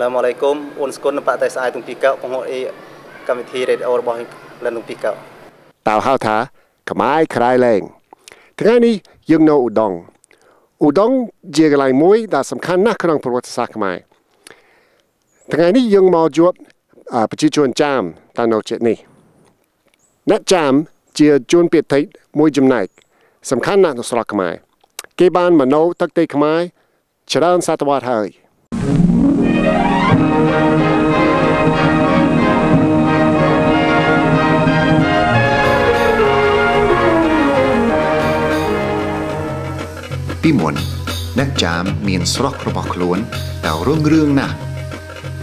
សាឡាមអាឡៃគុំអូនស្គុនបាក់តែស្អាយទុំពីកៅបងអ៊ីកម្មវិធីរ៉េឌីអូរបស់លិនទុំពីកៅតើហៅថាខ្មែរក្រៃលែងថ្ងៃនេះយើងនៅឧដុង្គឧដុង្គជាកន្លែងមួយដែលសំខាន់ណាស់ក្នុងប្រវត្តិសាស្ត្រខ្មែរថ្ងៃនេះយើងមកជួបប្រជាជនចាមតាមនៅចិត្តនេះអ្នកចាមជាជនភាគតិចមួយចំណែកសំខាន់ណាស់នៅស្រុកខ្មែរគេបានមកនៅទឹកដីខ្មែរច្រើនសតវត្សហើយ ពីមុនអ្នកចាមមានស្រុករបស់ខ្លួនដែលរុងរឿងណាស់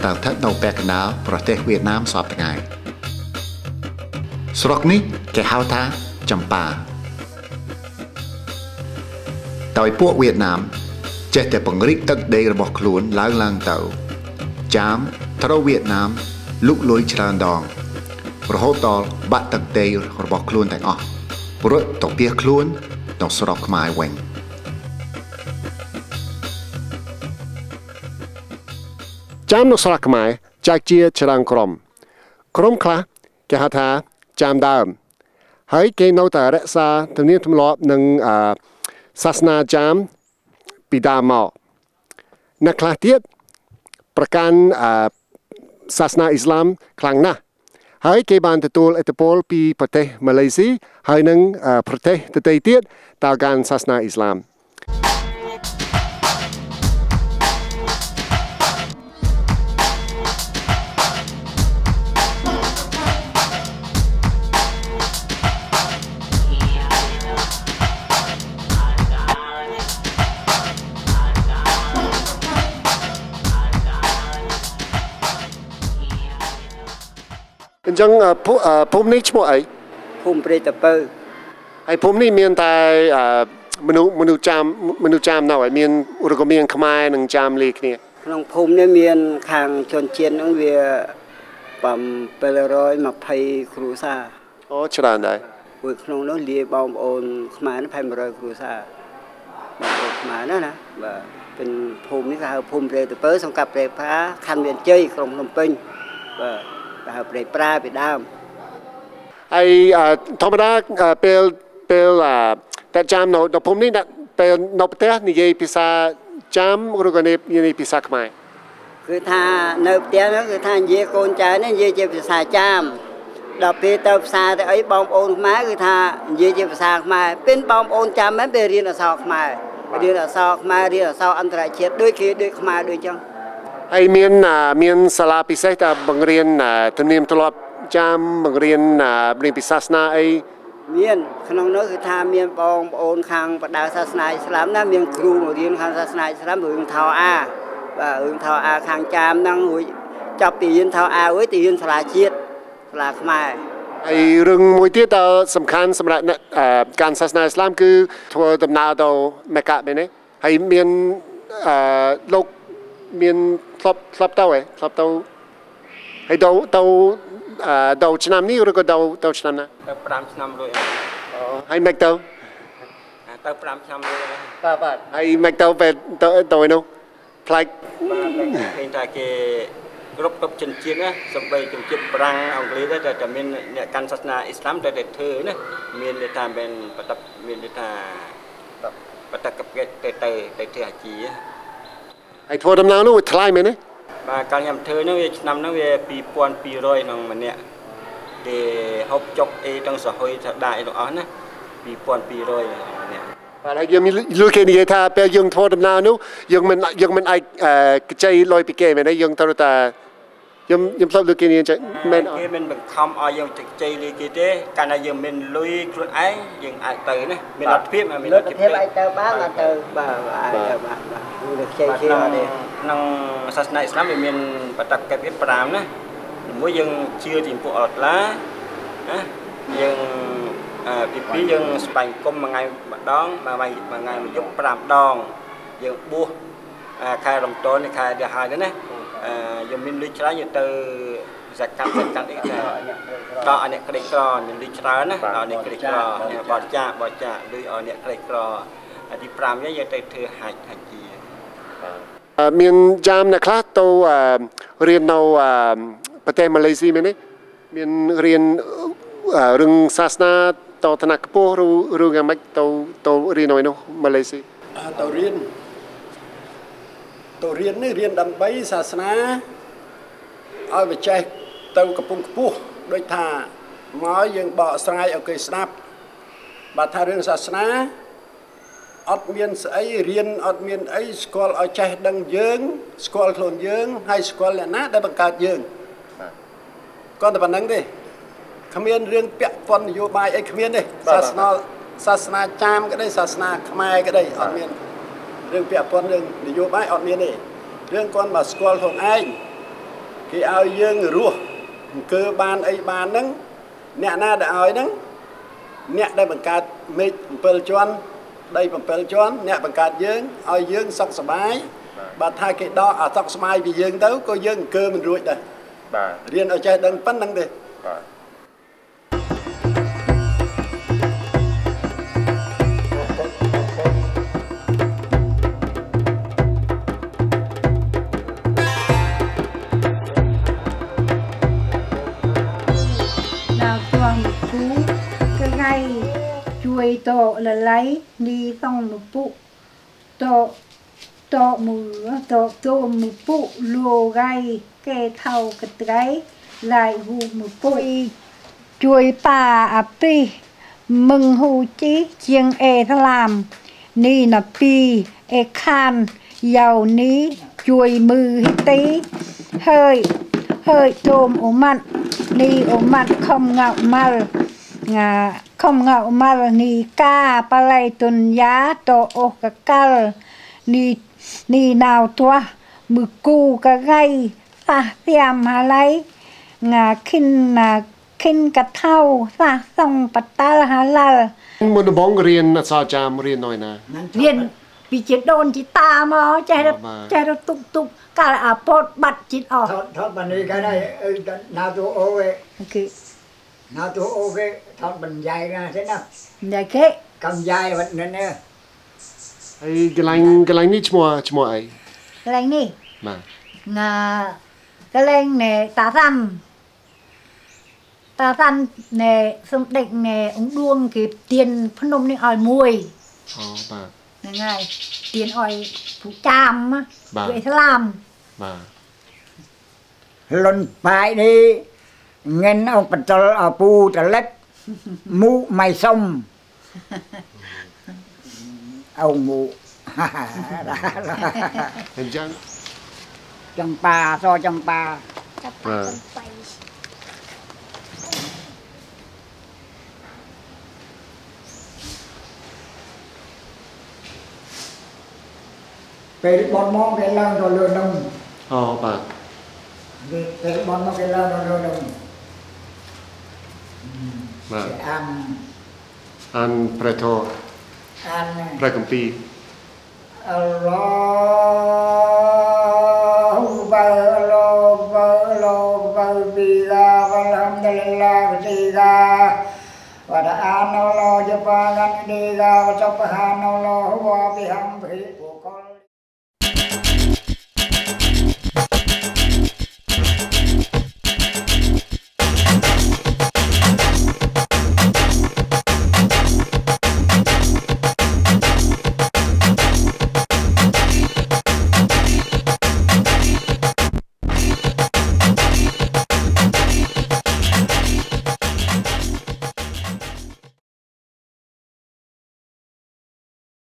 ដែលស្ថិតនៅពាក់កណ្ដាលប្រទេសវៀតណាមសពថ្ងៃស្រុកនេះគេហៅថាចម្ប៉ាដោយពួកវៀតណាមចេះតែពង្រីកទឹកដីរបស់ខ្លួនឡើងឡើងទៅ ចាមត្រូវវៀតណាមលុកលុយច្រើនដង រហូតដល់បាក់ទឹកដីរបស់ខ្លួនទាំងអស់ព្រោះទៅពីខ្លួនទៅស្រុកខ្មែរវិញ ចាមនៅស្រុកខ្មែរចែកជាច្រើនក្រុមក្រុមខ្លះគេហៅថាចាមដើម ហើយគេនៅតែរក្សាទំនៀមទម្លាប់និងសាសនាចាមពីដើមមកអ្នកខ្លះទៀតប្រកាន់សាសនាអ៊ីស្លាមខ្លាំងណាស់ហើយគេបានទទួលឥទ្ធិពលពីប្រទេសម៉ាឡេស៊ីហើយនិងប្រទេសដទៃទៀតតាមកាន់សាសនាអ៊ីស្លាម ញ្ចឹងភូមិនេះឈ្មោះអីភូមិព្រៃតពៅហើយភូមិនេះមានតែមនុស្សមនុស្សចាមមនុស្សចាមនៅហើយមានរកមានខ្មែរនិងចាមលាយគ្នាក្នុងភូមិនេះមានខាងជនជាតិហ្នឹងវា720គ្រួសារអូច្រើនដែរមួយក្នុងនោះលាយបងប្អូនខ្មែរប្រហែល100គ្រួសារបងប្អូនខ្មែរណាណាបាទเป็นភូមិនេះគេហៅភូមិព្រៃតពៅសង្កាត់ព្រៃប្រាខណ្ឌមានជ័យក្រុងភ្នំពេញបាទ គេហៅព្រៃប្រាពីដើមហើយធម្មតាពេលពេលតែចាំនៅនៅភូមិនេះពេលនៅផ្ទះនិយាយភាសាចាំឬក៏និយាយភាសាខ្មែរគឺថានៅផ្ទះហ្នឹងគឺថានិយាយកូនចៅនេះនិយាយជាភាសាចាមដល់ពេលទៅផ្សារទៅអីបងប្អូនខ្មែរគឺថានិយាយជាភាសាខ្មែរពេលបងប្អូនចាំហ្នឹងពេលរៀនអក្សរខ្មែររៀនអក្សរខ្មែររៀនអក្សរអន្តរជាតិដូចគេដូចខ្មែរដូចចឹង ហើយមានមានសាលាពិសេសតែបង្រៀនទំនៀមទម្លាប់ចាំបង្រៀនរៀនពីសាសនាអីមានក្នុងនោះគឺថាមានបងប្អូនខាងបដៅសាសនាអ៊ីស្លាមណាមានគ្រូមករៀនខាងសាសនាអ៊ីស្លាមរឿងថោអាបាទរឿងថោអាខាងចាមហ្នឹងរួចចាប់ពីរៀនថោអារួចទៅរៀនសាលាជាតិសាលាខ្មែរហើយរឿងមួយទៀតតើសំខាន់សម្រាប់ការសាសនាអ៊ីស្លាមគឺធ្វើដំណើរទៅមេកាមែនទេហើយមានអឺលោក មានធ្លាប់ធ្លាប់ទៅហ៎ធ្លាប់ទៅហើយទៅទៅអឺទៅឆ្នាំនេះឬក៏ទៅទៅឆ្នាំណាទៅ5ឆ្នាំរួចអូហើយមិនទៅទៅ5ឆ្នាំរួចបាទបាទហើយមិនទៅពេលទៅទៅនោះផ្លាច់បាទឃើញថាគេគ្រប់គ្រប់ជនជាតិណាសំបីជនជាតិប្រាំងអង់គ្លេសតែតែមានអ្នកកាន់សាសនាអ៊ីស្លាមតែតែធ្វើណាមានន័យថាមិនបតមានន័យថាបតកពេទៅទៅទៅធ្វើអាជី ហើយធ្វើដំណើរនោះវាថ្លៃមែនទេបាទកាលខ្ញុំធ្វើនោះវាឆ្នាំនោះវា2200ក្នុងម្នាក់គេហូបចុកអីទាំងសហុយថាដាក់អីទាំងអស់ណា2200ម្នាក់បាទហើយយើងលឺគេនិយាយថាពេលយើងធ្វើដំណើរនោះយើងមិនយើងមិនអាចកចៃលុយពីគេមែនទេយើងត្រូវតែ ខ្ញុំខ្ញុំស្ដាប់លើគេនិយាយមែនគេមិនបង្ខំឲ្យយើងជ័យលើគេទេកាលណាយើងមានលុយខ្លួនឯងយើងអាចទៅណាមានលទ្ធភាពមានលទ្ធភាពអាចទៅបានអាចទៅបាទអាចទៅបានបាទគឺខ្ចីជាអត់ទេក្នុងសាសនាអ៊ីស្លាមវាមានបតកិច្ចវា5ណាមួយយើងជឿទីពួកអត់ឡាណាយើងពីពីយើងស្វែងគុំមួយថ្ងៃម្ដងមួយថ្ងៃមួយថ្ងៃមួយយប់5ដងយើងបួសខែរំតនខែដែលហើយណា យើងមានលុយច្រើនយើងទៅសកម្មសកម្មអីទៅដល់ឲ្យអ្នកក្រីក្រមានលុយច្រើនណាដល់អ្នកក្រីក្របរិច្ចាគបរិច្ចាគលុយឲ្យអ្នកក្រីក្រទី5យើងទៅធ្វើហាច់ហាច់ជាហអឺមានចាមអ្នកខ្លះទៅអឺរៀននៅអឺប្រទេសម៉ាឡេស៊ីមែនទេមានរៀនអឺរឿងសាសនាតថ្នាក់ខ្ពស់ឬឬយ៉ាងម៉េចទៅទៅរៀននៅឯនោះម៉ាឡេស៊ីអាទៅរៀន ទៅរៀននេះរៀនដើម្បីសាសនាឲ្យវាចេះទៅកំពង់ខ្ពស់ដូចថាមកយើងបកស្រាយឲ្យគេស្ដាប់បើថារឿងសាសនាអត់មានស្អីរៀនអត់មានអីស្គាល់ឲ្យចេះដឹងយើង ស្គាល់ខ្លួនយើងហើយស្គាល់អ្នកណាដែលបង្កើតយើងគាត់តែប៉ុណ្្នឹងទេគ្មានរឿងពាក់ព័ន្ធនយោបាយអីគ្មានទេសាសនាសាសនាចាមក្តីសាសនាខ្មែរក្តីអត់មាន រឿងពាក់ព័ន្ធរឿងនយោបាយអត់មានទេរឿងគាត់មកស្គាល់ខ្លួនឯងគេឲ្យយើងរស់អង្គើបានអីបានហ្នឹងអ្នកណាដែលឲ្យហ្នឹងអ្នកដែលបង្កើតមេឃ7ជាន់ដី7ជាន់អ្នកបង្កើតយើងឲ្យយើងសុខសប្បាយបើថាគេដកអាសុខសប្បាយពីយើងទៅក៏យើងអង្គើមិនរួចដែរបាទរៀនឲ្យចេះដឹងប៉ុណ្្នឹងទេបាទ to ni lấy đi xong một phụ to to mưa to to một phụ lùa gai kê thau cái trái lại hù một phụ chuối bà à pi mừng hù chí chiêng e thà làm ni nà pi e khan giàu ní chuối mư tí hơi hơi tôm ổ mặn ni ổ mặn không ngạo mal ngà không ngạo mal ni ca palay tuần giá to ô cà cal ni ni nào tua mực cu cà gay ta tiam hà lấy ngà kinh nà kinh cà thau ta xong bát ta hà lal មុនដំបងរៀនអក្សរចាមរៀននៅឯណារៀនពីជាតិដូនជីតាមកចេះតែបាទចេះតែទុកទុកកាលអាពតបាត់ជាតិអស់ថតថតបាននេះគេដែរណាទូអូគេអូខេណាទូអូគេថតបញ្ញៃណាទេណាតែគេកំយាយវ ត្តនេះហើយកន្លែងកន្លែងនេះឈ្មោះឈ្មោះអីកន្លែងនេះបាទងាកន្លែងណែតាសាន់តាសាន់ណែសំដេចណែអង្គឌួងគេទៀនភ្នំនេះឲ្យមួយអូបាទហ្នឹងហើយ ទៀនឲ្យผู้ចាមបាទពួកឥស្លាមបាទលុនបាយនេះងិនអងបតលអពូតលិតមូម៉ៃសុំអងមូអញ្ចឹងចំបាសចំបាបាទពេលបនមកគេឡើងទៅលើនឹងអូបាទពេលបនមកគេឡើងទៅលើនឹង បាទអានអានព្រះធម៌អានព្រះគម្ពីរអល់ឡោហ៊ូបាអល់ឡោបាអល់ឡោបាប៊ីឡាវលហាំឌុលឡាវទីឡាវដអានអល់ឡោយបាងានទីឡាវសុបហានអល់ឡោវបិហាំភិ